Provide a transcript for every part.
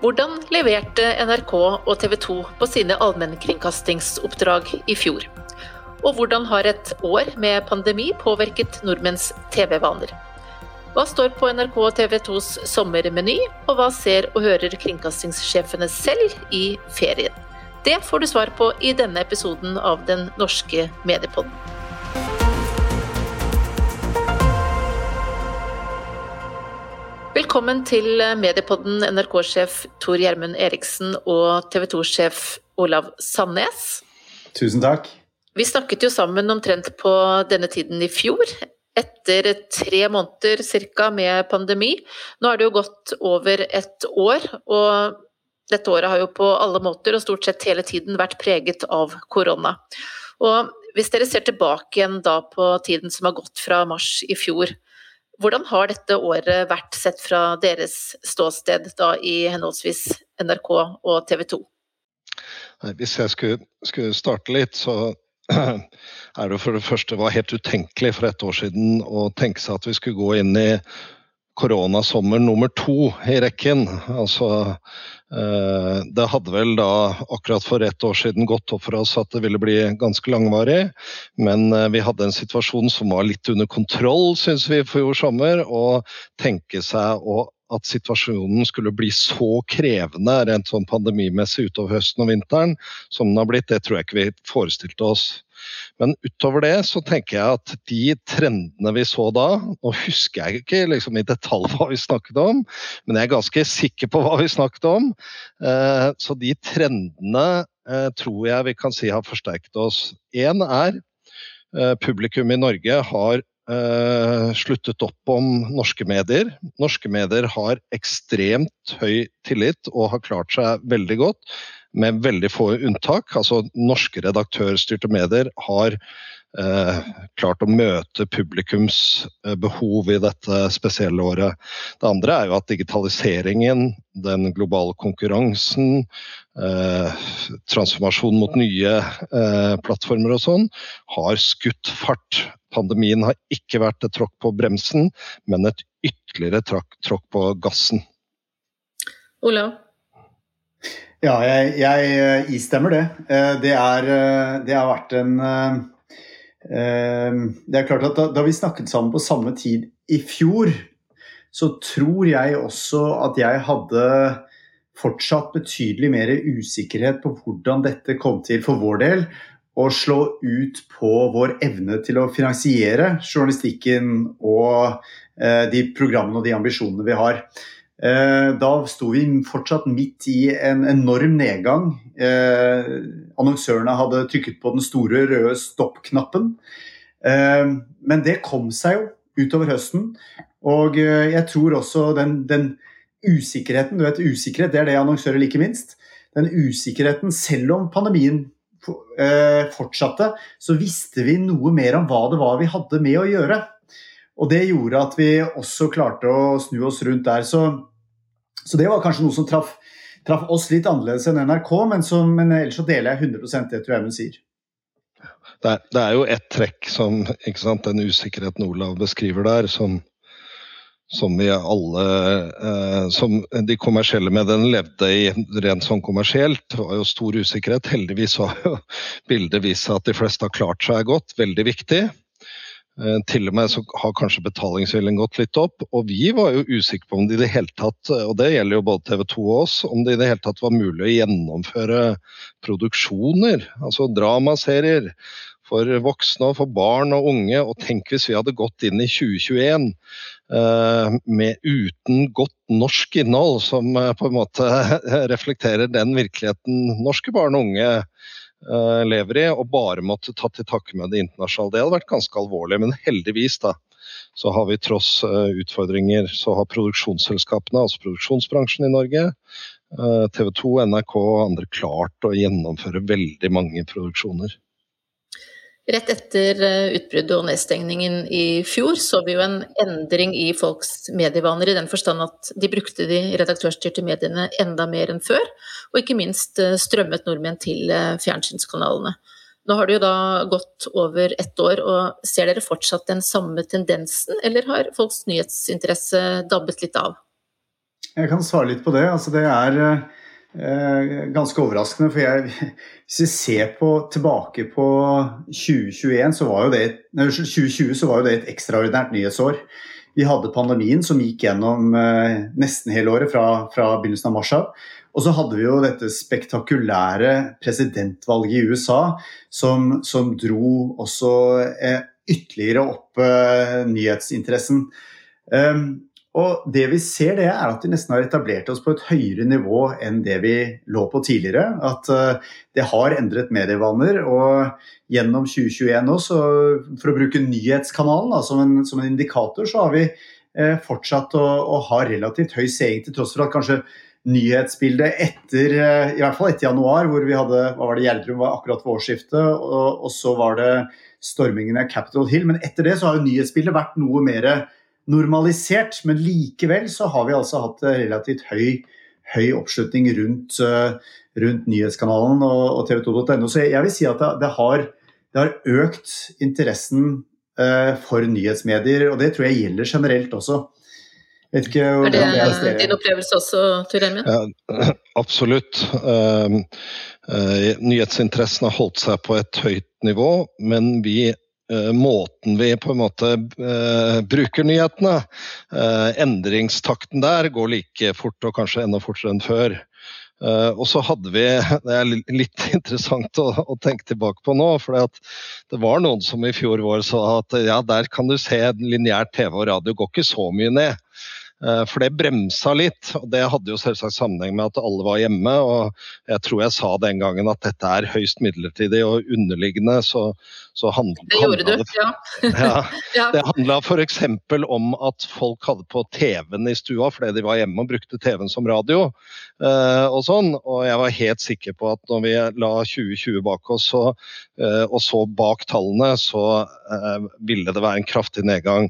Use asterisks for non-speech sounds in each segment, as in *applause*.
Hvordan leverte NRK og TV 2 på sine allmennkringkastingsoppdrag i fjor? Og hvordan har et år med pandemi påvirket nordmenns TV-vaner? Hva står på NRK og TV 2s sommermeny, og hva ser og hører kringkastingssjefene selv i ferien? Det får du svar på i denne episoden av Den norske mediepodden. Velkommen til Mediepodden, NRK-sjef Tor Gjermund Eriksen og TV 2-sjef Olav Sandnes. Tusen takk. Vi snakket jo sammen omtrent på denne tiden i fjor, etter tre måneder ca. med pandemi. Nå er det jo gått over et år, og dette året har jo på alle måter og stort sett hele tiden vært preget av korona. Og hvis dere ser tilbake igjen da på tiden som har gått fra mars i fjor, hvordan har dette året vært sett fra deres ståsted da i henholdsvis NRK og TV 2? Hvis jeg skulle, skulle starte litt, så *clears throat* er det for det første var helt utenkelig for et år siden å tenke seg at vi skulle gå inn i koronasommer nummer to i rekken. Altså, eh, det hadde vel da akkurat for ett år siden gått opp for oss at det ville bli ganske langvarig. Men eh, vi hadde en situasjon som var litt under kontroll, syns vi, for fjor sommer. Og tenke seg at situasjonen skulle bli så krevende rent sånn pandemimessig utover høsten og vinteren som den har blitt, det tror jeg ikke vi forestilte oss. Men utover det så tenker jeg at de trendene vi så da Nå husker jeg ikke liksom i detalj hva vi snakket om, men jeg er ganske sikker på hva vi snakket om. Eh, så de trendene eh, tror jeg vi kan si har forsterket oss. Én er eh, publikum i Norge har sluttet opp om norske medier. Norske medier har ekstremt høy tillit og har klart seg veldig godt med veldig få unntak. Altså, norske redaktørstyrte medier har eh, klart å møte publikums eh, behov i dette spesielle året. Det andre er jo at digitaliseringen, den globale konkurransen, eh, transformasjon mot nye eh, plattformer og sånn, har skutt fart. Pandemien har ikke vært et tråkk på bremsen, men et ytterligere tråkk på gassen. Olav? Ja, jeg, jeg eh, istemmer det. Eh, det, er, eh, det, har vært en Det er klart at da, da, vi snakket sammen på samme tid i fjor, så tror jeg også at jeg hadde fortsatt betydelig mer usikkerhet på hvordan dette kom til for vår del å slå ut på vår evne til å finansiere journalistikken og de programmene og de ambisjonene vi har. Eh, da sto vi fortsatt midt i en enorm nedgang. Eh, annonsørene hadde trykket på den store røde stopp-knappen. Eh, men det kom seg jo utover høsten. Og jeg tror også den, den usikkerheten Du vet, usikkerhet det er det annonsører liker minst. Den usikkerheten, selv om pandemien fortsatte, så visste vi noe mer om hva det var vi hadde med å gjøre. Og det gjorde at vi også klarte å snu oss rundt der. Så så det var kanskje noe som traff, traff oss litt annerledes enn NRK, men, som, men, ellers så deler jeg 100% det tror jeg hun sier. Det er, det er, jo ett trekk som sant, den usikkerheten Olav beskriver der, som, som vi alle eh, Som de kommersielle mediene levde i rent sånn kommersielt. Det var jo stor usikkerhet. Heldigvis har jo bildet vist seg at de fleste har klart seg godt. Veldig viktig. Eh, til og med så har kanskje betalingsviljen gått litt opp. Og vi var jo usikre på om det i det hele tatt, og det gjelder jo både TV 2 og oss, om det i det hele tatt var mulig å gjennomføre produksjoner, altså dramaserier. For voksne og for barn og unge. Og tenk hvis vi hadde gått inn i 2021 eh, med, uten godt norsk innhold, som eh, på en måte *laughs* reflekterer den virkeligheten norske barn og unge lever i, og bare måtte ta til takke med det internasjonale. Det hadde vært ganske alvorlig, men heldigvis da, så har vi tross uh, utfordringer, så har produksjonsselskapene, altså produksjonsbransjen i Norge, eh, TV 2, NRK og andre klart å gjennomføre veldig mange produksjoner. Rett etter eh, utbruddet og nedstengningen i fjor så vi jo en endring i folks medievaner, i den forstand at de brukte de redaktørstyrte mediene enda mer enn før, og ikke minst eh, strømmet nordmenn til eh, fjernsynskanalene. Nå har det jo da gått over ett år, og ser dere fortsatt den samme tendensen, eller har folks nyhetsinteresse dabbet litt av? jeg kan svare litt på det. Altså, det er ganske overraskende. For jeg, hvis vi ser på, tilbake på 2021, så var jo det, nei, 2020 så var jo det et ekstraordinært nyhetsår. Vi hadde pandemien som gikk gjennom eh, nesten hele året, fra, fra begynnelsen av mars av. Og så hadde vi jo dette spektakulære presidentvalget i USA som, som dro også eh, ytterligere opp eh, nyhetsinteressen. Um, og det vi ser, det er at vi nesten har etablert oss på et høyere nivå enn det vi lå på tidligere. At uh, det har endret medievaner. Og gjennom 2021 nå, for å bruke nyhetskanalen da, som, en, som, en, indikator, så har vi eh, fortsatt å, å, ha relativt høy seing, til tross for at kanskje nyhetsbildet etter uh, i hvert fall etter januar, hvor vi hadde hva var det, Gjerdrum var akkurat ved årsskiftet, og, og så var det stormingen av Capitol Hill. Men etter det så har jo nyhetsbildet vært noe mer normalisert, men likevel så har vi altså hatt relativt høy, høy oppslutning rundt, uh, rundt nyhetskanalen og, og tv2.no. Så jeg, vil si at det, det, har, det har, økt interessen uh, for nyhetsmedier, og det tror jeg gjelder generelt også. er det, det din opplevelse også, Tor Emil? Ja, *clears throat* absolutt. Uh, nyhetsinteressen har holdt seg på et høyt nivå, men vi Eh, måten vi på en måte uh, bruker nyhetene. Uh, endringstakten der går like fort, og kanskje enda fortere enn før. Og så hadde vi Det er litt *laughs* interessant å, å tenke tilbake på nå. For det var noen som i fjor vår sa at ja, der kan du se lineær TV og radio går ikke så mye ned. Eh, for det bremsa litt. og Det hadde jo selvsagt sammenheng med at alle var hjemme. og Jeg tror jeg sa den gangen at dette er høyst midlertidig og underliggende. så, så handlet, Det gjorde du, ja. *laughs* ja, *laughs* ja. Det handla f.eks. om at folk hadde på TV-en i stua fordi de var hjemme og brukte TV-en som radio. Eh, og sånn, og jeg var helt sikker på at når vi la 2020 bak oss så, eh, og så bak tallene, så ville det være en kraftig nedgang.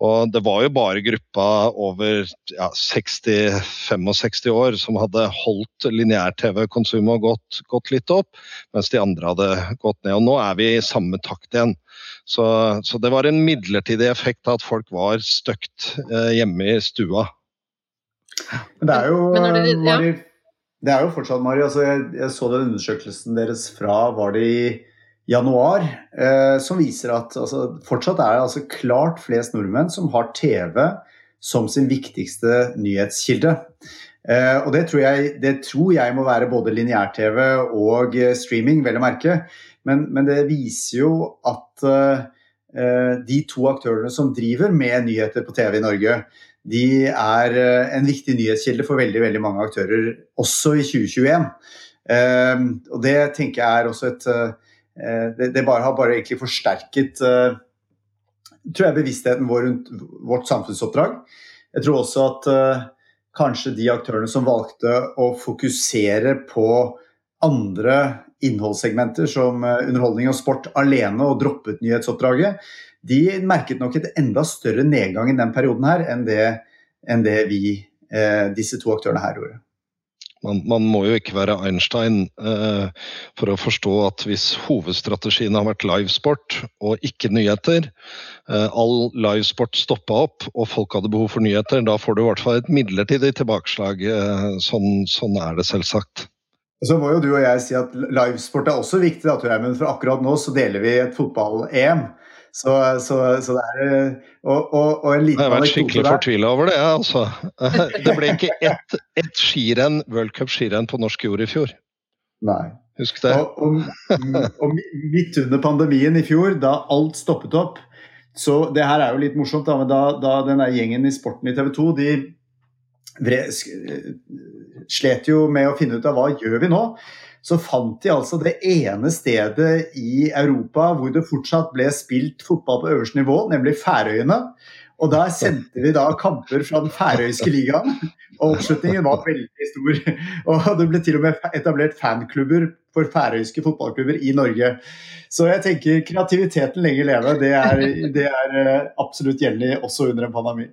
Og det var jo bare gruppa over ja, 60-65 år som hadde holdt lineær-TV-konsumet gått, gått, litt opp, mens de andre hadde gått ned. Og nå er vi i samme takt igjen. Så, så det var en midlertidig effekt av at folk var støkt eh, hjemme i stua. Men det er jo, det, ja. Mari, det er jo fortsatt, Mari, altså jeg, jeg så den undersøkelsen deres fra var det i januar, eh, som viser at altså, fortsatt er det altså klart flest nordmenn som har TV som sin viktigste nyhetskilde. Eh, og det tror, jeg, det tror jeg må være både lineær-TV og eh, streaming, vel å merke. Men, men, det viser jo at eh, de to aktørene som driver med nyheter på TV i Norge, de er eh, en viktig nyhetskilde for veldig, veldig mange aktører, også i 2021. Eh, og det tenker jeg er også et Eh, det, bare, har bare egentlig forsterket eh, tror jeg, bevisstheten vår rundt vårt samfunnsoppdrag. Jeg tror også at uh, kanskje de aktørene som valgte å fokusere på andre innholdssegmenter som uh, underholdning og sport alene og droppet nyhetsoppdraget, de merket nok et enda større nedgang i den perioden her enn det, enn det vi, uh, disse to aktørene her gjorde. Man, man, må jo ikke være Einstein eh, for å forstå at hvis hovedstrategien har vært livesport og ikke nyheter, eh, all livesport stoppa opp og folk hadde behov for nyheter, da får du i hvert fall et midlertidig tilbakeslag. Eh, sånn, sånn, er det selvsagt. Så må jo du og jeg si at livesport er også viktig, da, for akkurat nå så deler vi et fotball-EM. Så, så, så, det er og, og, og en liten Jeg har vært skikkelig fortvila over det, altså. *laughs* Det ble ikke ett et skirenn, worldcup-skirenn på norsk jord i fjor. Nei. Husk det. Og, og, midt under pandemien i fjor, da alt stoppet opp Så det her er jo litt morsomt, da, men da, da denne gjengen i Sporten i TV 2 de slet jo med å finne ut av hva gjør vi nå så fant de altså det ene stedet i Europa hvor det fortsatt ble spilt fotball på øverste nivå, nemlig Færøyene. Og der sendte vi da kamper fra den færøyske ligaen, og oppslutningen var veldig stor. Og det ble til og med etablert fanklubber for færøyske fotballklubber i Norge. Så jeg tenker kreativiteten lenger leve, det er, det er eh, absolutt gjeldende også under en pandemi.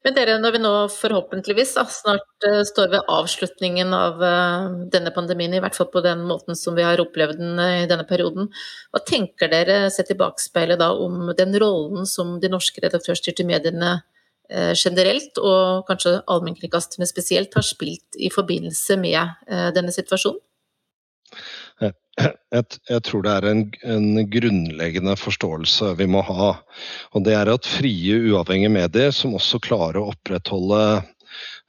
Men dere, når vi nå forhåpentligvis da, snart uh, står ved avslutningen av uh, denne pandemien, i hvert fall på den måten som vi har opplevd den uh, i denne perioden, hva tenker dere sett i bakspeilet da om den rollen som de norske redaktørstyrte mediene generelt, og kanskje allmennkringkasterne spesielt, har spilt i forbindelse med denne situasjonen? Jeg, jeg, tror det er en, en, grunnleggende forståelse vi må ha. Og det er at frie, uavhengige medier som også klarer å opprettholde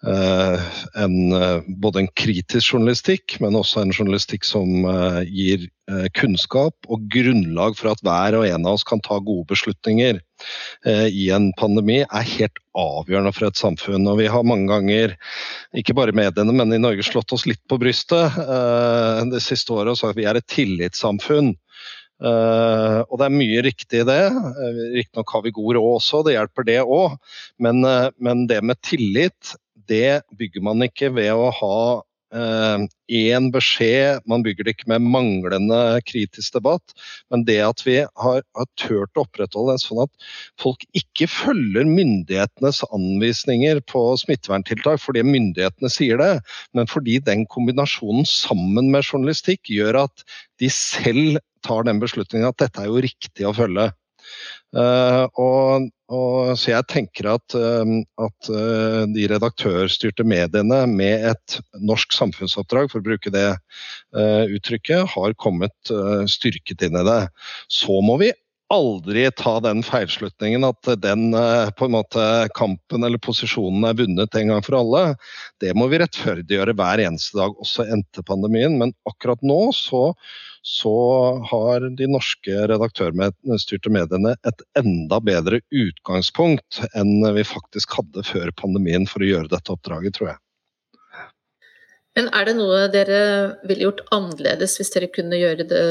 en, eh, både en kritisk journalistikk, men også en journalistikk som eh, gir kunnskap og grunnlag for at hver og en av oss kan ta gode beslutninger i en pandemi, er helt avgjørende for et samfunn. Og vi har mange ganger, ikke bare mediene, men i Norge slått oss litt på brystet det siste året og sagt at vi er et tillitssamfunn. Uh, og det er mye riktig i det. Riktignok har vi god råd også, det hjelper det òg. Men, uh, men, det med tillit det bygger man ikke ved å ha én eh, beskjed, man bygger det ikke med manglende kritisk debatt, men det at vi har, har turt å opprettholde det sånn at folk ikke følger myndighetenes anvisninger på smitteverntiltak fordi myndighetene sier det, men fordi den kombinasjonen sammen med journalistikk gjør at de selv tar den beslutningen at dette er jo riktig å følge. Uh, og, og, så jeg tenker at, uh, at uh, de redaktørstyrte mediene med et norsk samfunnsoppdrag, for å bruke det uttrykket, har kommet styrket inn i det. Så må vi aldri ta den feilslutningen at den på en måte kampen eller posisjonen er vunnet en gang for alle. Det må vi rettferdiggjøre hver eneste dag, også etter pandemien. Men akkurat nå så så har de norske redaktørstyrte mediene et enda bedre utgangspunkt enn vi faktisk hadde før pandemien for å gjøre dette oppdraget, tror jeg. Men er det noe dere ville gjort annerledes hvis dere kunne gjøre det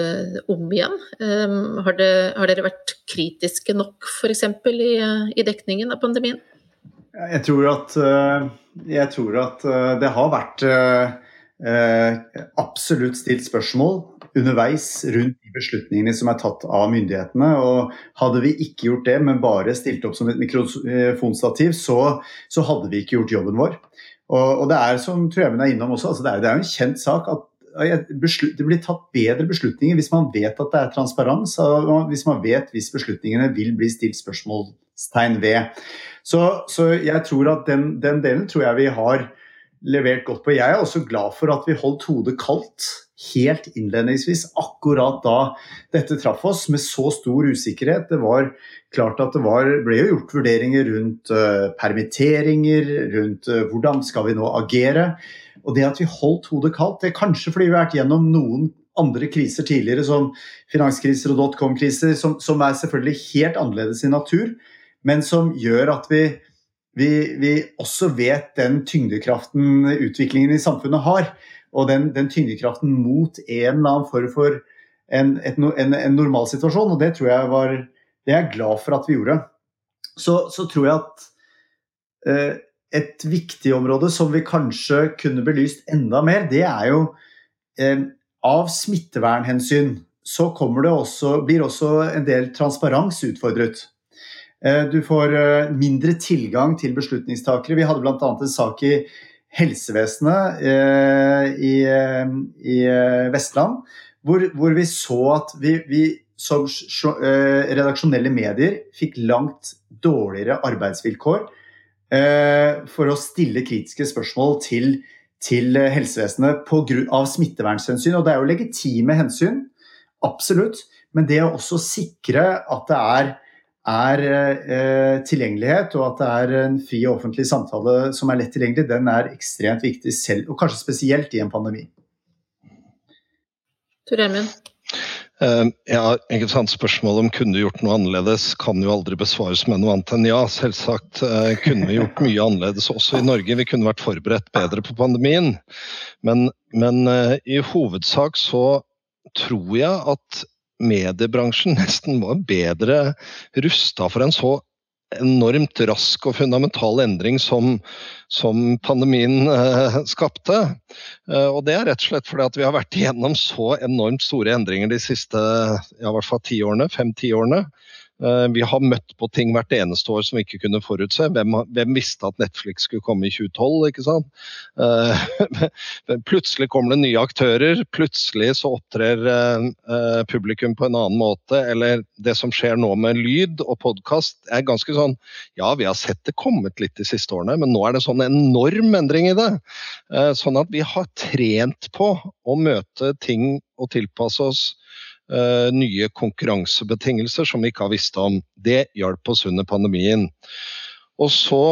om igjen? Um, har, det, har, dere vært kritiske nok f.eks. I, i dekningen av pandemien? Jeg tror at, eh, jeg tror at eh, det har vært eh, absolutt stilt spørsmål underveis rundt de beslutningene som er tatt av myndighetene. og Hadde vi ikke gjort det, men bare stilt opp som et mikrofonstativ, så, så hadde vi ikke gjort jobben vår. Og, og det er som Trøven er innom også, altså det, er, jo en kjent sak at det blir tatt bedre beslutninger hvis man vet at det er transparens, og hvis man vet hvis beslutningene vil bli stilt spørsmålstegn ved. Så, så jeg tror at den, den, delen tror jeg vi har levert godt på. Jeg er også glad for at vi holdt hodet kaldt helt innledningsvis, akkurat da dette traff oss, med så stor usikkerhet. Det var klart at det var, ble jo gjort vurderinger rundt uh, permitteringer, rundt uh, hvordan skal vi nå agere. Og det at vi holdt hodet kaldt, det er kanskje fordi vi har vært gjennom noen andre kriser tidligere, som finanskriser og dotcom-kriser, som, som, er selvfølgelig helt annerledes i natur, men som gjør at vi, vi, vi også vet den tyngdekraften utviklingen i samfunnet har og den, den tyngdekraften mot en eller annen form for en, et, en, en normalsituasjon. Og det tror jeg var Det er jeg glad for at vi gjorde. Så, så tror jeg at eh, et viktig område som vi kanskje kunne belyst enda mer, det er jo eh, av smittevernhensyn så det også, blir også en del transparens utfordret. Eh, du får eh, mindre tilgang til beslutningstakere. Vi hadde bl.a. en sak i helsevesenet eh, i, i, Vestland, hvor, hvor, vi så at vi, vi som redaksjonelle medier fikk langt dårligere arbeidsvilkår for å stille kritiske spørsmål til, til helsevesenet på grunn av smittevernhensyn. Og det er jo legitime hensyn, absolutt, men det å også sikre at det er er eh, tilgjengelighet, og at det er en fri og offentlig samtale som er lett tilgjengelig, den er ekstremt viktig selv, og kanskje spesielt i en pandemi. Tor Gjermund? Uh, ja, ikke sant, Spørsmålet om kunne du gjort noe annerledes kan jo aldri besvares med noe annet enn ja. Selvsagt uh, kunne vi gjort mye annerledes også i Norge. Vi kunne vært forberedt bedre på pandemien. Men, men uh, i hovedsak så tror jeg at mediebransjen nesten var bedre rusta for en så enormt rask og fundamental endring som, som pandemien eh, skapte. Eh, og det er rett og slett fordi at vi har vært igjennom så enormt store endringer de siste ja, hvert fall ti årene, fem-ti årene. Eh, vi har møtt på ting hvert eneste år som vi ikke kunne forutse. Hvem, hvem visste at Netflix skulle komme i 2012? ikke sant? Eh, *laughs* plutselig kommer det nye aktører, plutselig så opptrer eh, publikum på en annen måte. Eller det som skjer nå med lyd og podkast er ganske sånn Ja, vi har sett det kommet litt de siste årene, men nå er det sånn enorm endring i det. Sånn at vi har trent på å møte ting og tilpasse oss nye konkurransebetingelser som vi ikke har visst om. Det hjalp oss under pandemien. Og så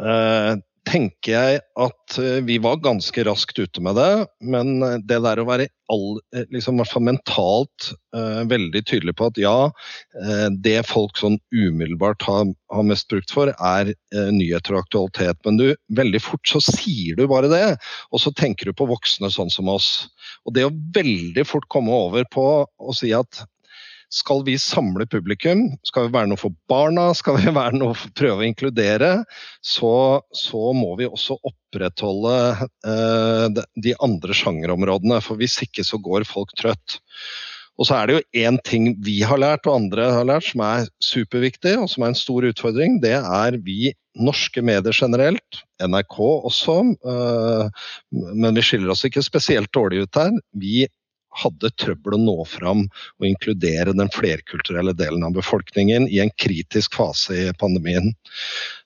uh, tenker jeg at eh, vi var ganske raskt ute med det. Men det der å være all, liksom, mentalt uh, veldig tydelig på at ja, uh, det folk sånn umiddelbart har, har mest brukt for, er uh, nyheter og aktualitet. Men du, veldig fort så sier du bare det, og så tenker du på voksne sånn som oss. Og det å veldig fort komme over på å si at skal vi samle publikum, skal vi være noe for barna, skal vi *laughs* være noe for å prøve å inkludere, så, så må vi også opprettholde eh, de andre sjangerområdene. For hvis ikke så går folk trøtt. Og så er det jo én ting vi har lært, og andre har lært, som er superviktig, og som er en stor utfordring. Det er vi norske medier generelt, NRK også, øh, men vi skiller oss ikke spesielt dårlig ut her. Vi hadde trøbbel å nå fram og inkludere den flerkulturelle delen av befolkningen i en kritisk fase i pandemien.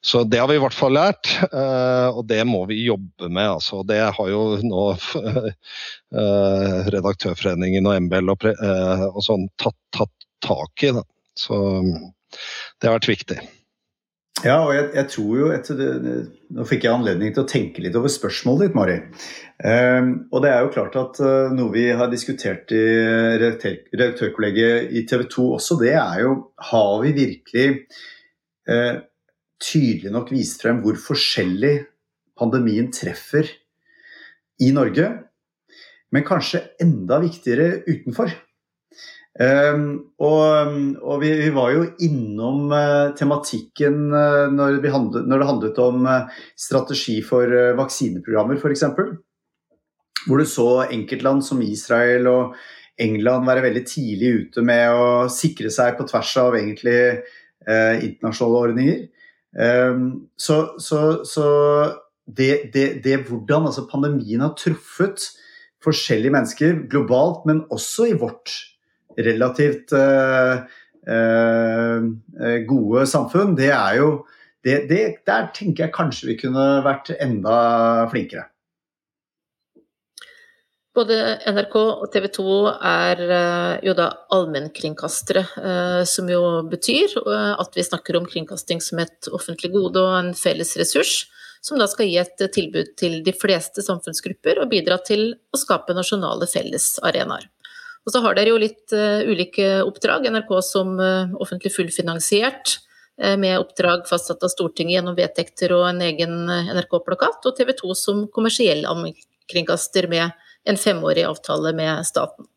Så det har vi i hvert fall lært, eh, og det må vi jobbe med. Altså. Det har jo nå eh, Redaktørforeningen og MBL og, eh, sånn tatt, tatt tak i. Da. Så det har vært viktig. Ja, og jeg, jeg tror jo det, Nå fikk jeg anledning til å tenke litt over spørsmålet ditt, Mari. Um, og det er jo klart at uh, noe vi har diskutert i redaktørkollegiet i TV 2 også, det er jo Har vi virkelig uh, tydelig nok vist frem hvor forskjellig pandemien treffer i Norge? Men kanskje enda viktigere utenfor. Um, og, og vi, vi, var jo innom uh, tematikken uh, når, handlet, når, det handlet om uh, strategi for vaksineprogrammer, f.eks. Hvor du så enkeltland som Israel og England være veldig tidlig ute med å sikre seg på tvers av egentlig internasjonale ordninger. Um, så, så, så det, det, det, hvordan altså pandemien har truffet forskjellige mennesker globalt, men også i vårt relativt uh, uh, gode samfunn, det er jo det, det, Der tenker jeg kanskje vi kunne vært enda flinkere. Både NRK og TV 2 er jo da allmennkringkastere, som jo betyr at vi snakker om kringkasting som et offentlig gode og en felles ressurs, som da skal gi et tilbud til de fleste samfunnsgrupper og bidra til å skape nasjonale fellesarenaer. Og så har dere jo litt uh, ulike oppdrag. NRK som uh, offentlig fullfinansiert uh, med oppdrag fastsatt av Stortinget gjennom vedtekter og en egen NRK-plakat, og TV 2 som kommersiell allmennkringkaster med en femårig avtale med staten.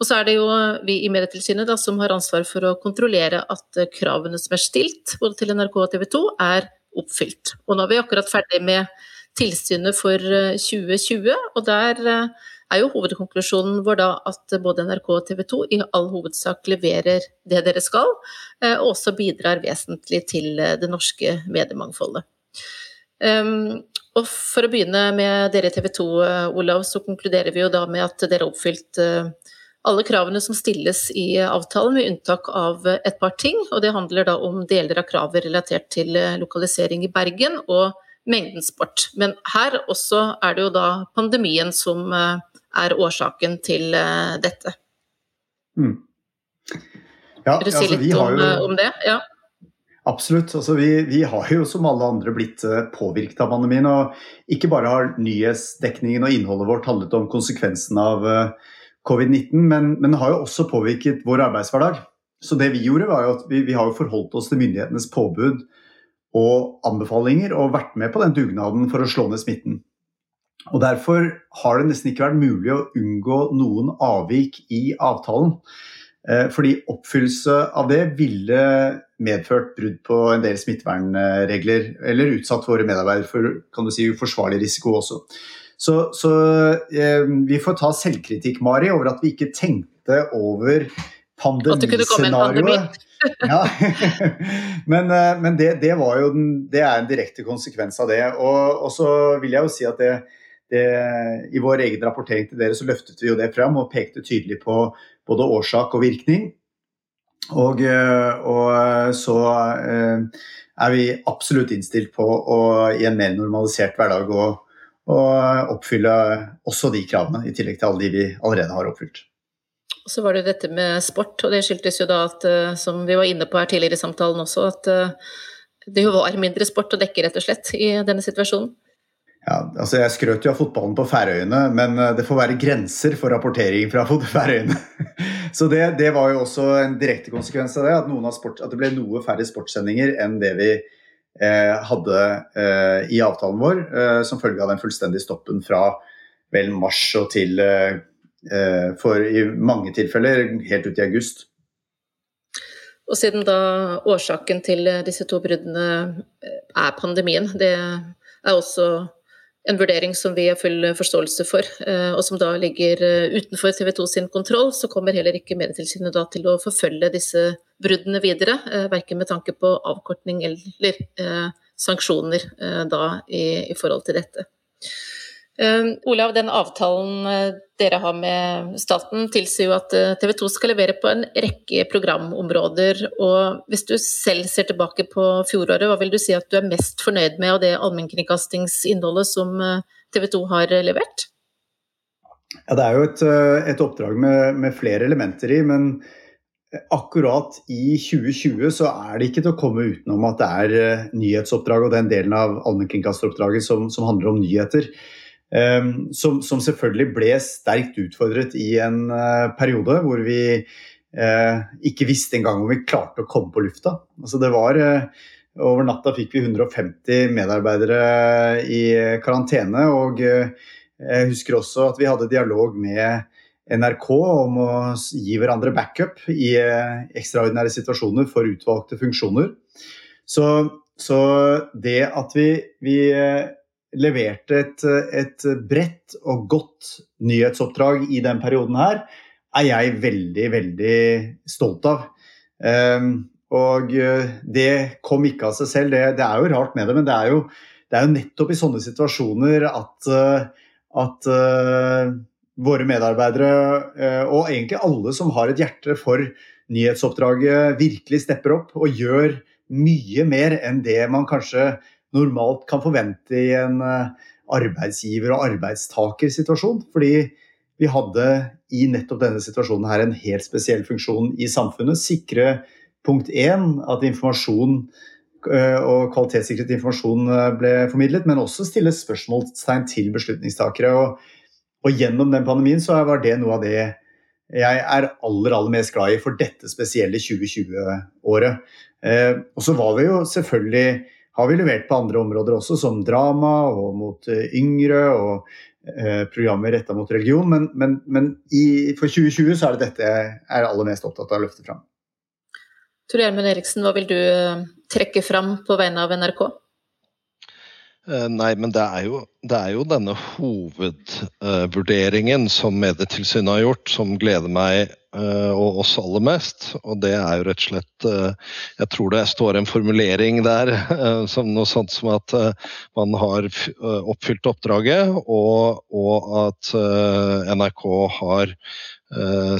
Og så er det jo vi i Medietilsynet da, som har ansvar for å kontrollere at kravene som er stilt både til NRK og TV 2 er oppfylt. Og nå er vi akkurat ferdig med tilsynet for 2020, og der er jo hovedkonklusjonen vår da at både NRK og TV 2 i all hovedsak leverer det dere skal, eh, og også bidrar vesentlig til eh, det norske mediemangfoldet. Um, og for å begynne med dere i TV 2, eh, Olav, så konkluderer vi jo da med at dere har oppfylt alle kravene som stilles i avtalen, med unntak av et par ting. Og det handler da om deler av kravet relatert til lokalisering i Bergen og mengden sport. Men her også er det jo da pandemien som er årsaken til eh, dette. Mm. Ja, Vil du si altså, litt om, jo, om, det? Ja. Absolutt. Altså, vi, vi, har jo som alle andre blitt eh, påvirket av pandemien. Og ikke bare har nyhetsdekningen og innholdet vårt handlet om konsekvensen av eh, covid-19, men, men det har jo også påvirket vår arbeidshverdag. Så det vi gjorde var jo at vi, vi har jo forholdt oss til myndighetenes påbud og anbefalinger og vært med på den dugnaden for å slå ned smitten. Og Derfor har det nesten ikke vært mulig å unngå noen avvik i avtalen. Eh, fordi oppfyllelse av det ville medført brudd på en del smittevernregler, eller utsatt våre medarbeidere for kan du si, uforsvarlig risiko også. Så, så eh, vi får ta selvkritikk, Mari, over at vi ikke tenkte over pandemiscenarioet. *laughs* ja. *laughs* men, eh, men det, det, var jo den, det er en direkte konsekvens av det. Og, og så vil jeg jo si at det, det, I vår egen rapportering til dere så løftet vi jo det fram og pekte tydelig på både årsak og virkning. Og, eh, og så eh, er vi absolutt innstilt på å i en mer normalisert hverdag å, å oppfylle også de kravene, i tillegg til alle de vi allerede har oppfylt. Og så var det dette med sport, og det skyldtes jo da at, eh, som vi var inne på her tidligere i samtalen også, at eh, det jo var mindre sport å dekke, rett og slett, i denne situasjonen. Ja, altså Jeg skrøt jo av fotballen på Færøyene, men eh, det får være grenser for rapportering fra *laughs* Færøyene. Så det, det, var jo også en direkte konsekvens av det, at, sport, at det ble noe færre sportssendinger enn det vi eh, hadde eh, i avtalen vår, eh, som følge av den fullstendige stoppen fra vel mars og til eh, eh, For i mange tilfeller helt ut i august. Og siden da årsaken til disse to bruddene er pandemien, det er også en vurdering som vi har full forståelse for, eh, og som da ligger eh, utenfor TV 2 sin kontroll, så kommer heller ikke Medietilsynet da til å forfølge disse bruddene videre. Eh, verken med tanke på avkortning eller sanksjoner da i, i forhold til dette. Uh, Olav, den avtalen uh, dere har med staten tilsier jo at eh, TV 2 skal levere på en rekke programområder. og Hvis du selv ser tilbake på fjoråret, hva vil du si at du er mest fornøyd med av det allmennkringkastingsinnholdet som TV 2 har levert? Ja, Det er jo et, et oppdrag med, med, flere elementer i, men akkurat i 2020 så er det ikke til å komme utenom at det er nyhetsoppdrag og den delen av allmennkringkasteroppdraget som, som handler om nyheter. Ehm, som, som, selvfølgelig ble sterkt utfordret i en uh, periode hvor vi uh, ikke visste engang om vi klarte å komme på lufta. Altså det var uh, Over natta fikk vi 150 medarbeidere i karantene. Og jeg husker også at vi hadde dialog med NRK om å gi hverandre backup i ekstraordinære situasjoner for utvalgte funksjoner. Så, så det at vi, vi leverte et, et bredt og godt nyhetsoppdrag i den perioden her, er jeg veldig, veldig stolt av. Um, og eh, det kom ikke av seg selv. Det, det, er jo rart med det, men det er jo, det er jo nettopp i sånne situasjoner at, eh, at uh, våre medarbeidere, uh, og egentlig alle som har et hjerte for nyhetsoppdraget, virkelig stepper opp og gjør mye mer enn det man kanskje normalt kan forvente i en eh, arbeidsgiver- og arbeidstakersituasjon. Fordi vi hadde i nettopp denne situasjonen her en helt spesiell funksjon i samfunnet. Sikre punkt én at informasjon eh, og kvalitetssikret informasjon eh, ble formidlet, men også stille spørsmålstegn til beslutningstakere. Og, og gjennom den pandemien så var det noe av det jeg er aller aller mest glad i for dette spesielle 2020-året. Eh, og så var vi jo selvfølgelig har vi levert på andre områder også, som drama og mot eh, yngre og eh, programmer retta mot religion. Men, men, men i, for 2020 så er det dette jeg er aller mest opptatt av å løfte fram. Tor Gjermund Eriksen, hva vil du eh, trekke fram på vegne av NRK? Eh, nei, men det er jo, det er jo denne hovedvurderingen som Medietilsynet har gjort, som gleder meg eh, og oss aller mest. Og det er jo rett og slett eh, Jeg tror det står en formulering der som noe sånt som at man har oppfylt oppdraget, og, og at NRK har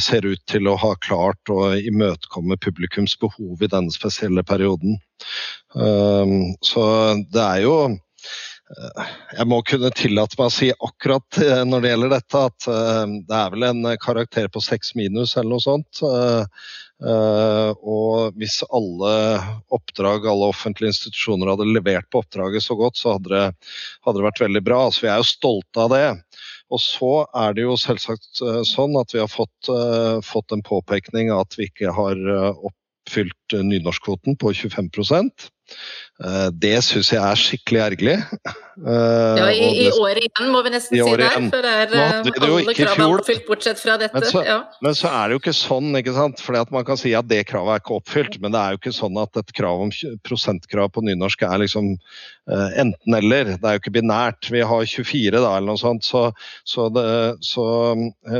ser ut til å ha klart å imøtekomme publikums behov i denne spesielle perioden. Så det er jo jeg må kunne tillate meg å si akkurat eh, når det gjelder dette, at eh, det er vel en karakter på seks minus eller noe sånt. Og hvis alle oppdrag, alle offentlige institusjoner hadde levert på oppdraget så godt, så hadde det, hadde det vært veldig bra. Så vi er jo stolte av det. Og så er det jo selvsagt sånn at vi har fått, fått en påpekning av at vi ikke har oppfylt nynorskkvoten på 25 Eh, det syns jeg er skikkelig ergerlig. Eh, ja, i, i år igjen, må vi nesten si der. For det er alle kravene oppfylt bortsett fra dette. Men så, ja. men så, er det jo ikke sånn, ikke sant. Fordi at man kan si at det kravet er ikke oppfylt, men det er jo ikke sånn at et krav om prosentkrav på nynorsk er liksom uh, enten-eller. Det er jo ikke binært. Vi har 24 da, eller noe sånt. Så, så, det, så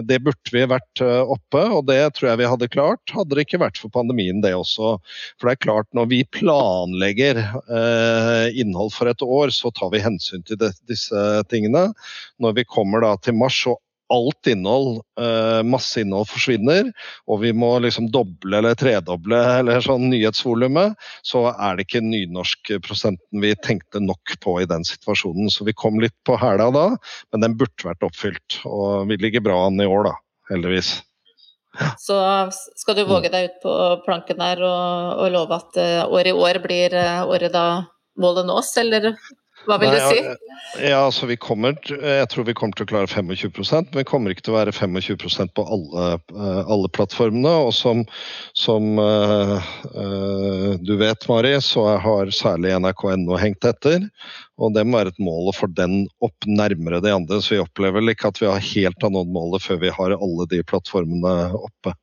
det, burde vi vært oppe, og det tror jeg vi hadde klart. Hadde det ikke vært for pandemien, det også. For det er klart, når vi planlegger innhold for et år, så tar vi hensyn til disse tingene. Når vi kommer da til mars og alt innhold, eh, masse innhold forsvinner, og vi må liksom doble eller tredoble eller sånn nyhetsvolumet, så er det ikke nynorskprosenten vi tenkte nok på i den situasjonen. Så vi kom litt på hæla da, men den burde vært oppfylt. Og vi ligger bra an i år, da. Heldigvis. Så skal du våge deg ut på planken der og, og love at år året i år blir uh, året da målet nås, eller hva vil Nei, du si? Ja, altså vi kommer, Jeg tror vi kommer til å klare 25% men vi kommer ikke til å være 25% på alle, eh, alle plattformene. Og som, som uh, uh, du vet, Mari, så har særlig NRK.no hengt etter. Og det må være et mål å få den opp nærmere de andre. Så vi opplever vel ikke at vi har helt nådd målet før vi har alle de plattformene oppe.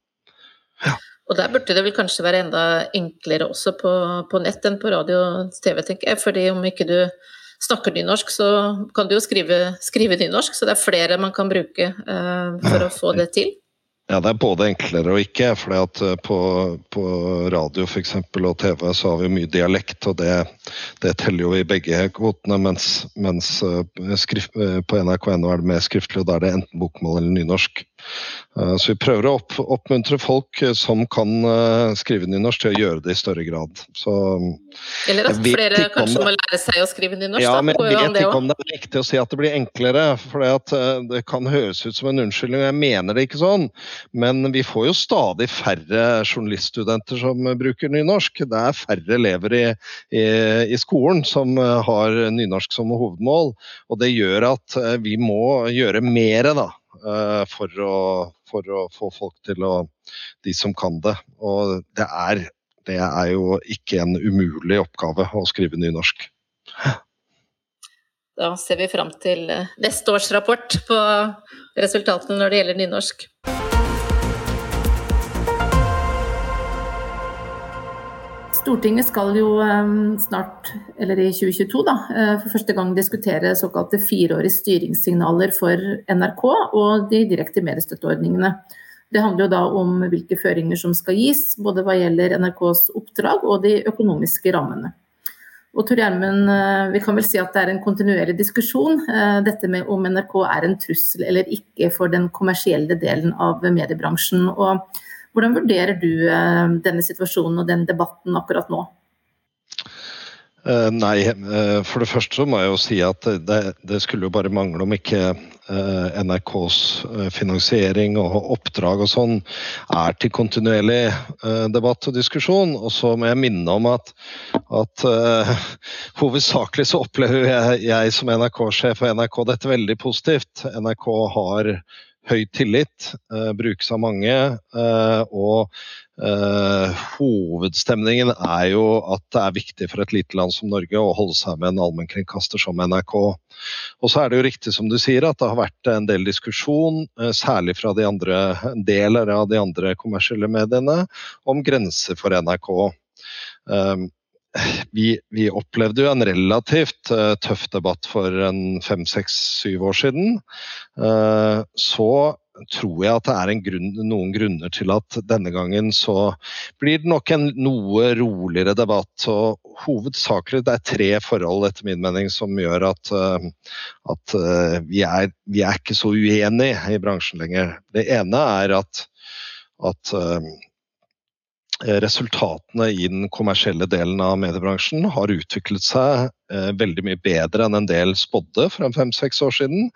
Ja. Og der burde det vel kanskje være enda enklere også på, på nett enn på radio og TV, tenker jeg. Fordi om ikke du snakker nynorsk, så kan du jo skrive, skrive nynorsk, så det er flere man kan bruke uh, for å få det til. Ja, det er både enklere og ikke. for eh, på, på, radio for eksempel, og TV så har vi mye dialekt, og det, det teller jo i begge kvotene. Mens, mens eh, skrift, på nrk.no er det mer skriftlig, og da er det enten bokmål eller nynorsk. Eh, så vi prøver å opp, oppmuntre folk eh, som kan eh, skrive nynorsk, til å gjøre det i større grad. Så, Eller at flere kanskje må lære seg å skrive nynorsk? Ja, men jeg vet ikke om det er riktig å si at det blir enklere. For det kan høres ut som en unnskyldning, og jeg mener det ikke sånn. Men vi får jo stadig færre journaliststudenter som bruker nynorsk. Det er færre elever i, i, i skolen som har nynorsk som hovedmål. Og det gjør at vi må gjøre mer, da for å, for å få folk til å De som kan det. Og det er, det er jo ikke en umulig oppgave å skrive nynorsk. Da ser vi fram til eh, neste års rapport på resultatene når det gjelder nynorsk. Stortinget skal jo ehm, snart, eller i 2022, da, eh, for første gang diskutere såkalte fireårige styringssignaler for NRK og de direkte mediestøtteordningene. Det handler jo da om hvilke føringer som skal gis, både hva gjelder NRKs oppdrag og de økonomiske rammene. Og Tor Gjermund, eh, vi kan vel si at det er en kontinuerlig diskusjon, eh, dette med om NRK er en trussel eller ikke for den kommersielle delen av mediebransjen. og hvordan vurderer du eh, denne situasjonen og den debatten akkurat nå? Uh, nei, uh, for det første så må jeg jo si at det, det skulle jo bare mangle om ikke uh, NRKs finansiering og oppdrag og sånn er til kontinuerlig debatt og diskusjon. Og så må jeg minne om at, at hovedsakelig så opplever jeg, jeg som NRK-sjef og NRK dette veldig positivt. NRK har høy tillit, uh, brukes av mange. Uh, og uh, hovedstemningen er jo at det er viktig for et lite land som Norge å holde seg med en allmennkringkaster som NRK. Og så er det jo riktig som du sier at det har vært en del diskusjon, særlig fra de andre deler av de andre kommersielle mediene, om grenser for NRK. Um, vi, vi, opplevde jo en relativt uh, tøff debatt for en fem, seks, syv år siden. Uh, så tror jeg at det er grunn, noen grunner til at denne gangen så blir det nok en noe roligere debatt. og Hovedsakelig det er tre forhold etter min mening som gjør at, uh, at vi, er, vi, er, ikke så uenige i bransjen lenger. Det ene er at, at Eh, resultatene i den kommersielle delen av mediebransjen har utviklet seg eh, veldig mye bedre enn en del spådde for fem-seks år siden.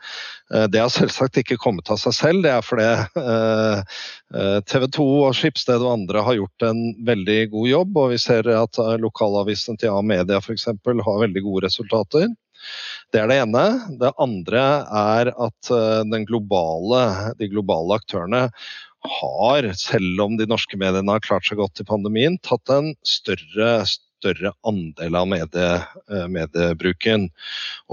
Eh, det har selvsagt ikke kommet av seg selv, det er fordi eh, eh TV 2 og Skipsted og andre har gjort en veldig god jobb. Og vi ser at lokalavisene lokalavisen til A-media f.eks. har veldig gode resultater. Det er det ene. Det andre er at globale, de globale aktørene har, selv om de norske mediene har klart seg godt i pandemien, tatt en større, større andel av medie, eh, mediebruken.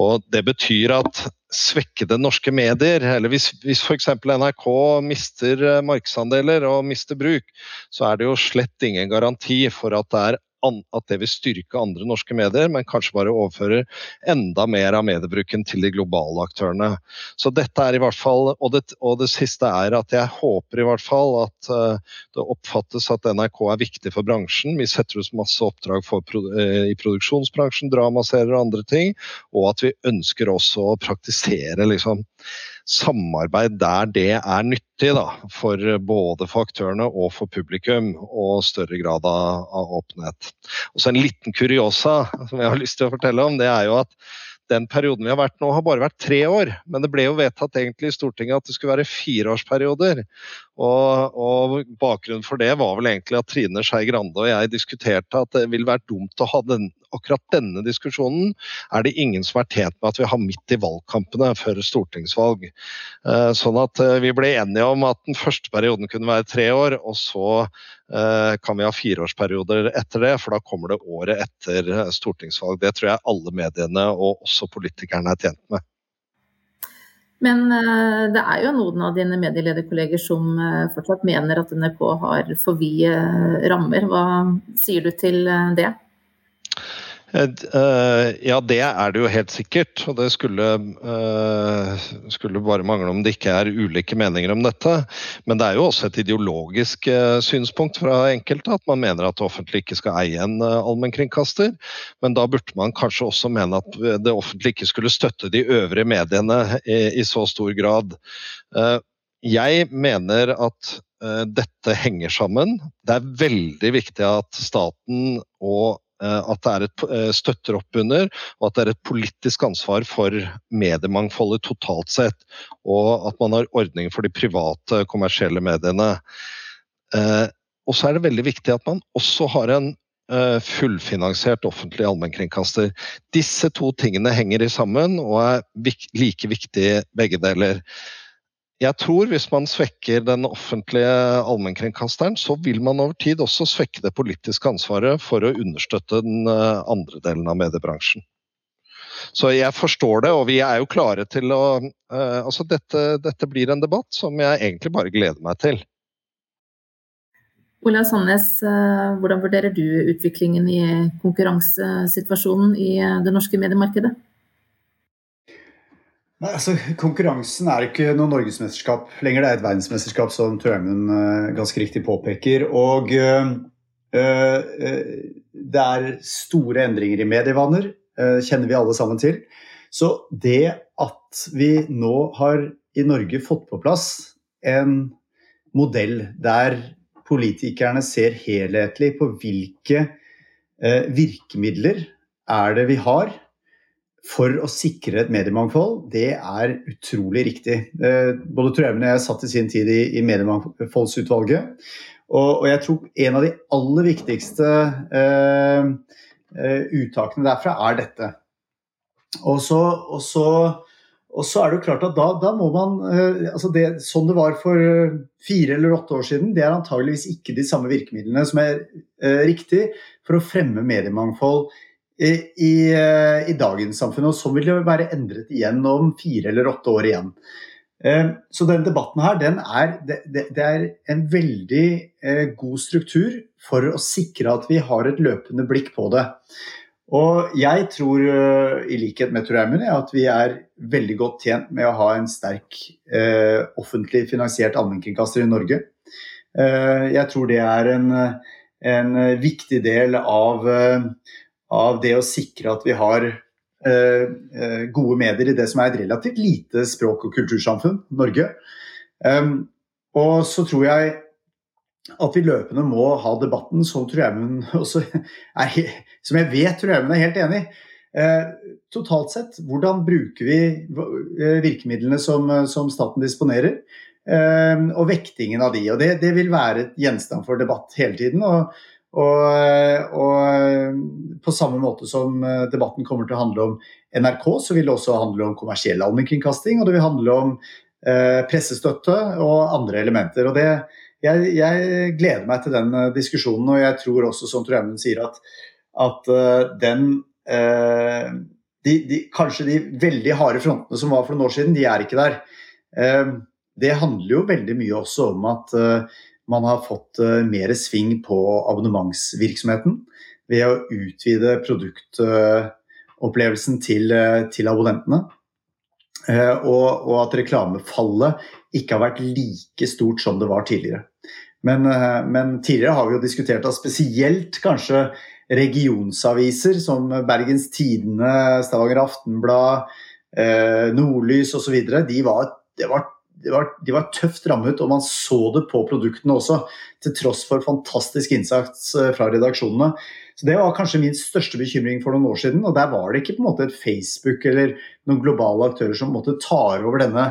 Og det betyr at svekkede norske medier, eller hvis, hvis f.eks. NRK mister eh, markedsandeler og mister bruk, så er det jo slett ingen garanti for at det er at det vil styrke andre norske medier, men kanskje bare overfører enda mer av mediebruken til de globale aktørene. Så dette er i hvert fall, Og det, og det siste er at jeg håper i hvert fall at uh, det oppfattes at NRK er viktig for bransjen. Vi setter ut masse oppdrag for, uh, i produksjonsbransjen, dramaserier og andre ting. Og at vi ønsker også å praktisere liksom, samarbeid der det er nyttig da, for både for aktørene og for publikum, og større grad av, av åpenhet. Og så En liten kuriosa som jeg har lyst til å fortelle om, det er jo at den perioden vi har vært nå, har bare vært tre år. Men det ble jo vedtatt egentlig i Stortinget at det skulle være fireårsperioder. Og, og bakgrunnen for det var vel egentlig at Trine Skei Grande og jeg diskuterte at det ville vært dumt å ha den, akkurat denne diskusjonen er det ingen som er tjent med at vi har midt i valgkampene før stortingsvalg. Eh, sånn at eh, vi ble enige om at den første perioden kunne være tre år, og så eh, kan vi ha fireårsperioder etter det, for da kommer det året etter stortingsvalg. Det tror jeg alle mediene og også politikerne er tjent med. Men det er jo noen av dine medielederkolleger som fortsatt mener at NRK har for vide rammer. Hva sier du til det? Eh, ja, det er det jo helt sikkert. Og det skulle, eh, skulle, bare mangle om det ikke er ulike meninger om dette. Men det er jo også et ideologisk eh, synspunkt fra enkelte at man mener at det offentlige ikke skal eie en allmennkringkaster. Men da burde man kanskje også mene at det offentlige ikke skulle støtte de øvrige mediene i, så stor grad. Jeg mener at dette henger sammen. Det er veldig viktig at staten og at det er et, eh, støtter opp under, og at det er et politisk ansvar for mediemangfoldet totalt sett. Og at man har ordninger for de private kommersielle mediene. Eh, og så er det veldig viktig at man også har en fullfinansiert offentlig allmennkringkaster. Disse to tingene henger sammen og er like viktige begge deler. Jeg tror hvis man svekker den offentlige allmennkringkasteren, så vil man over tid også svekke det politiske ansvaret for å understøtte den eh, andre delen av mediebransjen. Så jeg forstår det, og vi er jo klare til å uh, Altså dette, dette, blir en debatt som jeg egentlig bare gleder meg til. Olav Sandnes, uh, hvordan vurderer du utviklingen i konkurransesituasjonen i det norske mediemarkedet? Nei, altså, konkurransen er ikke noe norgesmesterskap lenger, det er et verdensmesterskap, som Trømund uh, ganske riktig påpeker. Og uh, uh, det er store endringer i medievaner, kjenner vi alle sammen til. Så det at vi nå har i Norge fått på plass en modell der politikerne ser helhetlig på hvilke virkemidler er det vi har for å sikre et mediemangfold, det er utrolig riktig. Eh, både Trøhaugen og jeg satt i sin tid i, i Mediemangfoldsutvalget. Og, og, jeg tror en av de aller viktigste uh, uttakene derfra er dette. Og så, og så, og så er det jo klart at da, da må man uh, altså det, Sånn det var for fire eller åtte år siden, det er antageligvis ikke de samme virkemidlene som er riktig for å fremme mediemangfold i, eh, i, dagens samfunn. Og så vil det være endret igjen om fire eller åtte år igjen. Eh, så denne debatten her, den er, det, det er en veldig eh, god struktur for å sikre at vi har et løpende blikk på det. Og jeg tror, i likhet med Tor Eimund, at vi er veldig godt tjent med å ha en sterk offentlig finansiert allmennkringkaster i Norge. Jeg tror det er en, en viktig del av av det å sikre at vi har eh, eh, gode medier i det som er et relativt lite språk- og kultursamfunn, Norge. Um, og så tror jeg at vi løpende må ha debatten som Trøimund *laughs* også er, som jeg vet Trøimund er helt enig i. Eh, totalt sett, hvordan bruker vi eh, virkemidlene som, som staten disponerer? Eh, og vektingen av de. og det, det, vil være gjenstand for debatt hele tiden. og og, og, på samme måte som eh, debatten kommer til å handle om NRK, så vil det også handle om kommersiell allmennkringkasting, og det vil handle om eh, pressestøtte og andre elementer. Og det, jeg, jeg, gleder meg til den eh, diskusjonen, og jeg tror også, som Trømmen sier, at, at den de, de, Kanskje de veldig harde frontene som var for noen år siden, de er ikke der. Det handler jo veldig mye også om at man har fått mer sving på abonnementsvirksomheten ved å utvide produktopplevelsen til, til abonnentene. Og, og, at reklamefallet ikke har vært like stort som det var tidligere. Men, eh, men, tidligere har vi jo diskutert at spesielt kanskje regionsaviser som Bergens Tidende, Stavanger Aftenblad, eh, Nordlys osv. De var, det var, det var, de var tøft rammet, og man så det på produktene også. Til tross for fantastisk innsats eh, fra redaksjonene. Så Det var kanskje min største bekymring for noen år siden. og Der var det ikke på en måte et Facebook eller noen globale aktører som måtte tar over denne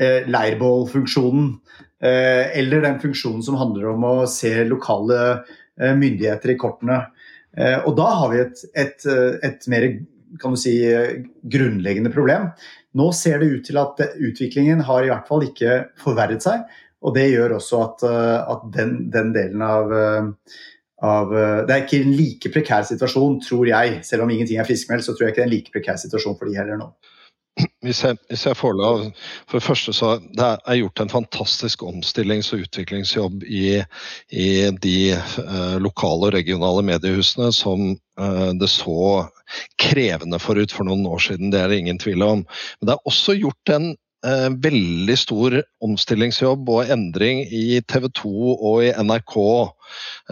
eh, leirbålfunksjonen. Eh, eller den funksjonen som handler om å se lokale eh, myndigheter i kortene. Eh, og da har vi et, et, et mer kan du si, grunnleggende problem. Nå ser det ut til at utviklingen har i hvert fall ikke forverret seg. Og det gjør også at, at den, den, delen av, av, Det er ikke en like prekær situasjon, tror jeg. Selv om ingenting er friskmeldt, så tror jeg ikke det er en like prekær situasjon for de heller nå hvis jeg, hvis jeg får lov For det første så det er gjort en fantastisk omstillings- og utviklingsjobb i, i de eh, lokale og regionale mediehusene som eh, det så krevende forut for noen år siden. Det er det ingen tvil om. Men det er også gjort en eh, veldig stor omstillingsjobb og endring i TV 2 og i NRK.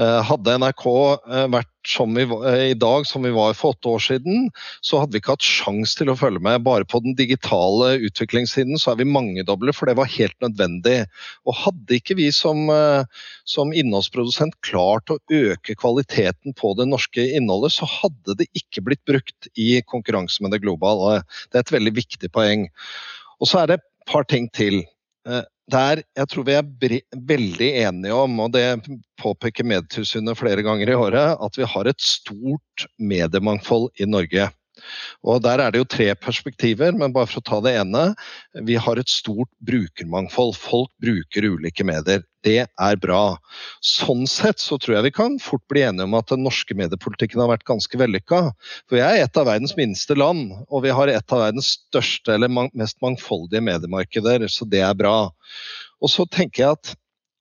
Eh, hadde NRK eh, vært som vi, eh, i dag som vi var for åtte år siden, så hadde vi ikke hatt sjans til å følge med. Bare på den digitale utviklingssiden så er vi mangedoble, for det var helt nødvendig. Og hadde ikke vi som, eh, som innholdsprodusent klart å øke kvaliteten på det norske innholdet, så hadde det ikke blitt brukt i konkurranse med det globale. Det er et veldig viktig poeng. Og så er det et par ting til. Der jeg tror vi er veldig enige om, og det påpeker Medietilsynet flere ganger i året, at vi har et stort mediemangfold i Norge. Og Der er det jo tre perspektiver, men bare for å ta det ene. Vi har et stort brukermangfold. Folk bruker ulike medier. Det er bra. Sånn sett så tror jeg vi kan fort bli enige om at den norske mediepolitikken har vært ganske vellykka. For vi er et av verdens minste land, og vi har et av verdens største eller mest mangfoldige mediemarkeder, så det er bra. Og så tenker jeg at,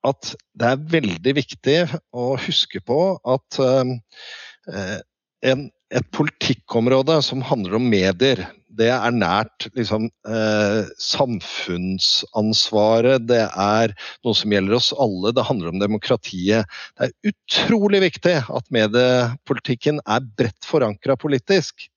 at det er veldig viktig å huske på at uh, en, et politikkområde som handler om medier, det er nært liksom, eh, samfunnsansvaret. Det er noe som gjelder oss alle. Det handler om demokratiet. Det er utrolig viktig at mediepolitikken er bredt forankra politisk.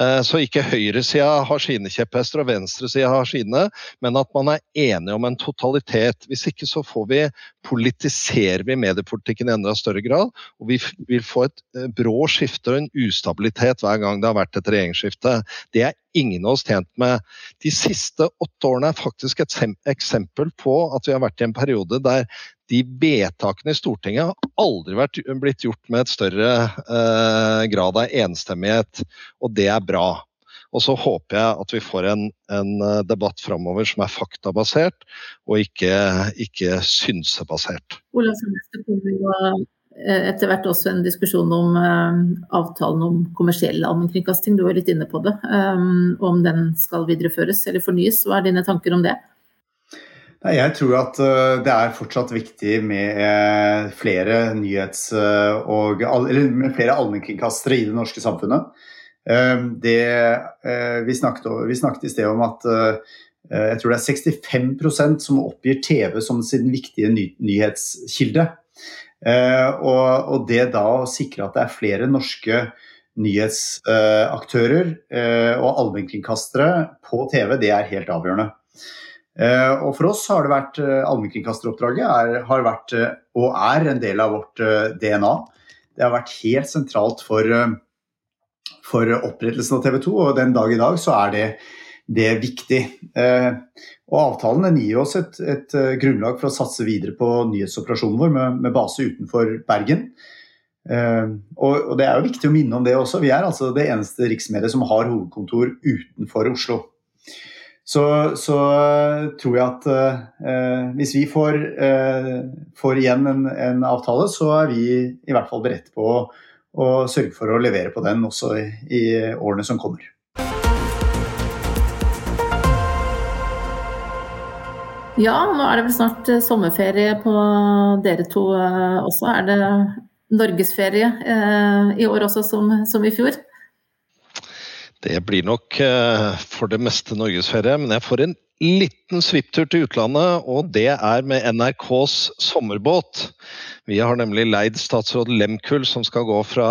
Eh, så ikke høyresida har sine kjepphester og venstresida har sine, men at man er enige om en totalitet. Hvis ikke så får vi politiserer vi mediepolitikken i enda større grad. Og vi vil få et eh, brå skifte og en ustabilitet hver gang det har vært et regjeringsskifte. Det er ingen av oss tjent med. De siste åtte årene er faktisk et eksempel på at vi har vært i en periode der de vedtakene i Stortinget har aldri vært, blitt gjort med et større eh, grad av enstemmighet, og det er bra. Og så håper jeg at vi får en, en eh, debatt framover som er faktabasert, og ikke, ikke synsebasert. Olav det kommer jo etter hvert også en diskusjon om uh, avtalen om kommersiell allmennkringkasting. Du var litt inne på det. Um, om den skal videreføres eller fornyes. Hva er dine tanker om det? Jeg tror at eh, det er fortsatt viktig med eh, flere nyhets- eh, og eller med flere allmennkringkastere i det norske samfunnet. Det, vi, snakket, vi snakket i sted om at jeg tror det er 65% som oppgir TV som sin viktige ny, nyhetskilde. Og, og, det da å sikre at det er flere norske nyhetsaktører og allmennkringkastere på TV, det er helt avgjørende. Eh, og for oss har det vært eh, allmennkringkasteroppdraget har vært eh, og er en del av vårt DNA. Det har vært helt sentralt for, for opprettelsen av TV 2, og den dag i dag så er det, det er viktig. Og avtalen gir oss et, et, grunnlag for å satse videre på nyhetsoperasjonen vår med, med base utenfor Bergen. Og, og, det er jo viktig å minne om det også. Vi er altså det eneste riksmediet som har hovedkontor utenfor Oslo så, så eh, tror jeg at eh, hvis vi får, eh, får igjen en, en, avtale, så er vi i hvert fall beredt på å, å sørge for å levere på den også i, i årene som kommer. Ja, nå er det vel snart eh, sommerferie på dere to eh, også. Er det norgesferie eh, i år også som, som, i fjor? Det blir nok for det meste norgesferie, men jeg får en liten svipptur til utlandet, og det er med NRKs sommerbåt. Vi har nemlig leid statsråd Lemkull, som skal gå fra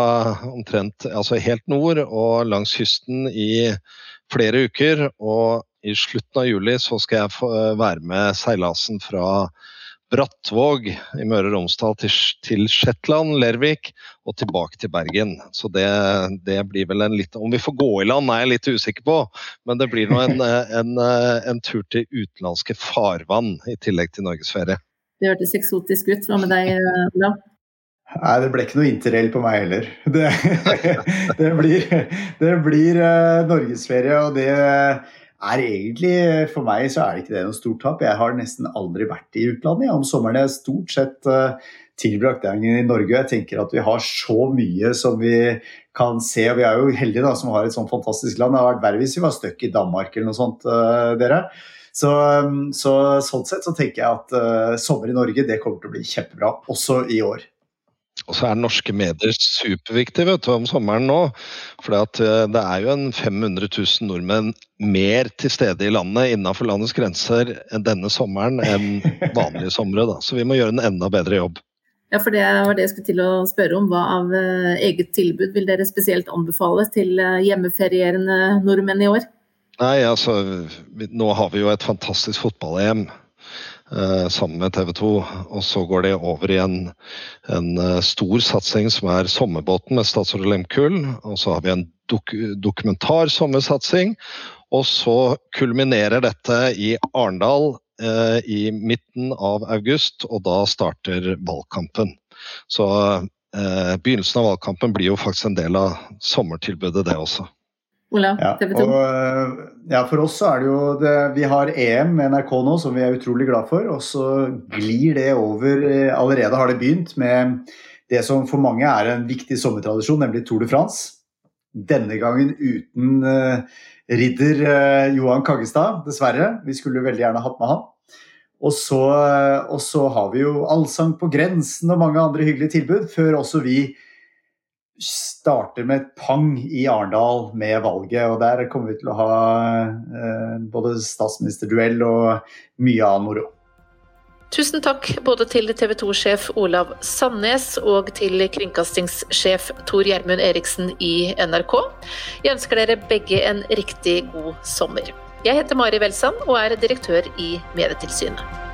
omtrent altså helt nord og langs kysten i flere uker. og i slutten av juli så skal jeg få eh, være med seilasen fra Brattvåg i Møre og Romsdal til, til Shetland, Lervik og tilbake til Bergen. Så det, det, blir vel en litt Om vi får gå i land er jeg litt usikker på, men det blir nå en, *laughs* en, en, tur til utenlandske farvann i tillegg til norgesferie. Det hørtes eksotisk ut. Hva med deg, Olav? Nei, det ble ikke noe interrail på meg heller. Det, *laughs* det blir, det blir norgesferie, og det er egentlig For meg så er det ikke det noe stort tap. Jeg har nesten aldri vært i utlandet. Om sommeren er stort sett uh, tilbrakt dagen i Norge. Jeg tenker at vi har så mye som vi kan se. og Vi er jo heldige da, som har et sånn fantastisk land. Det hadde vært verre hvis vi var stuck i Danmark eller noe sånt, uh, dere. Så, så, sånn sett så tenker jeg at uh, sommer i Norge det kommer til å bli kjempebra, også i år. Og så er norske medier superviktige vet du, om sommeren nå. For eh, det er jo en 500 000 nordmenn mer til stede i landet innenfor landets grenser denne sommeren enn *laughs* vanlige somre. Da. Så vi må gjøre en enda bedre jobb. Ja, for Det var det jeg skulle til å spørre om. Hva av eh, eget tilbud vil dere spesielt anbefale til eh, hjemmeferierende nordmenn i år? Nei, altså, Nå har vi jo et fantastisk fotball-EM sammen med TV 2. Og så går det over i en, en eh, stor satsing som er Sommerbåten med statsråd Lehmkuhl. Og så har vi en dok dokumentar sommersatsing. Og så kulminerer dette i Arendal eh, i midten av august, og da starter valgkampen. Så eh, begynnelsen av valgkampen blir jo faktisk en del av sommertilbudet, det også. Olav, TV 2? Ja, eh, ja, for oss så er det jo det, Vi har EM med NRK nå, som vi er utrolig glad for. Og så glir det over eh, Allerede har det begynt med det som for mange er en viktig sommertradisjon, nemlig Tour de France. Denne gangen uten uh, ridder uh, Johan Kaggestad, dessverre. Vi skulle veldig gjerne hatt med han. Og så, og så har vi jo Allsang på grensen og mange andre hyggelige tilbud, før også vi starter med et pang i Arendal med valget. og Der kommer vi til å ha eh, både statsministerduell og mye annen moro. Tusen takk både til TV 2-sjef Olav Sandnes og til kringkastingssjef Tor Gjermund Eriksen i NRK. Jeg ønsker dere begge en riktig god sommer. Jeg heter Mari Welsand og er direktør i Medietilsynet.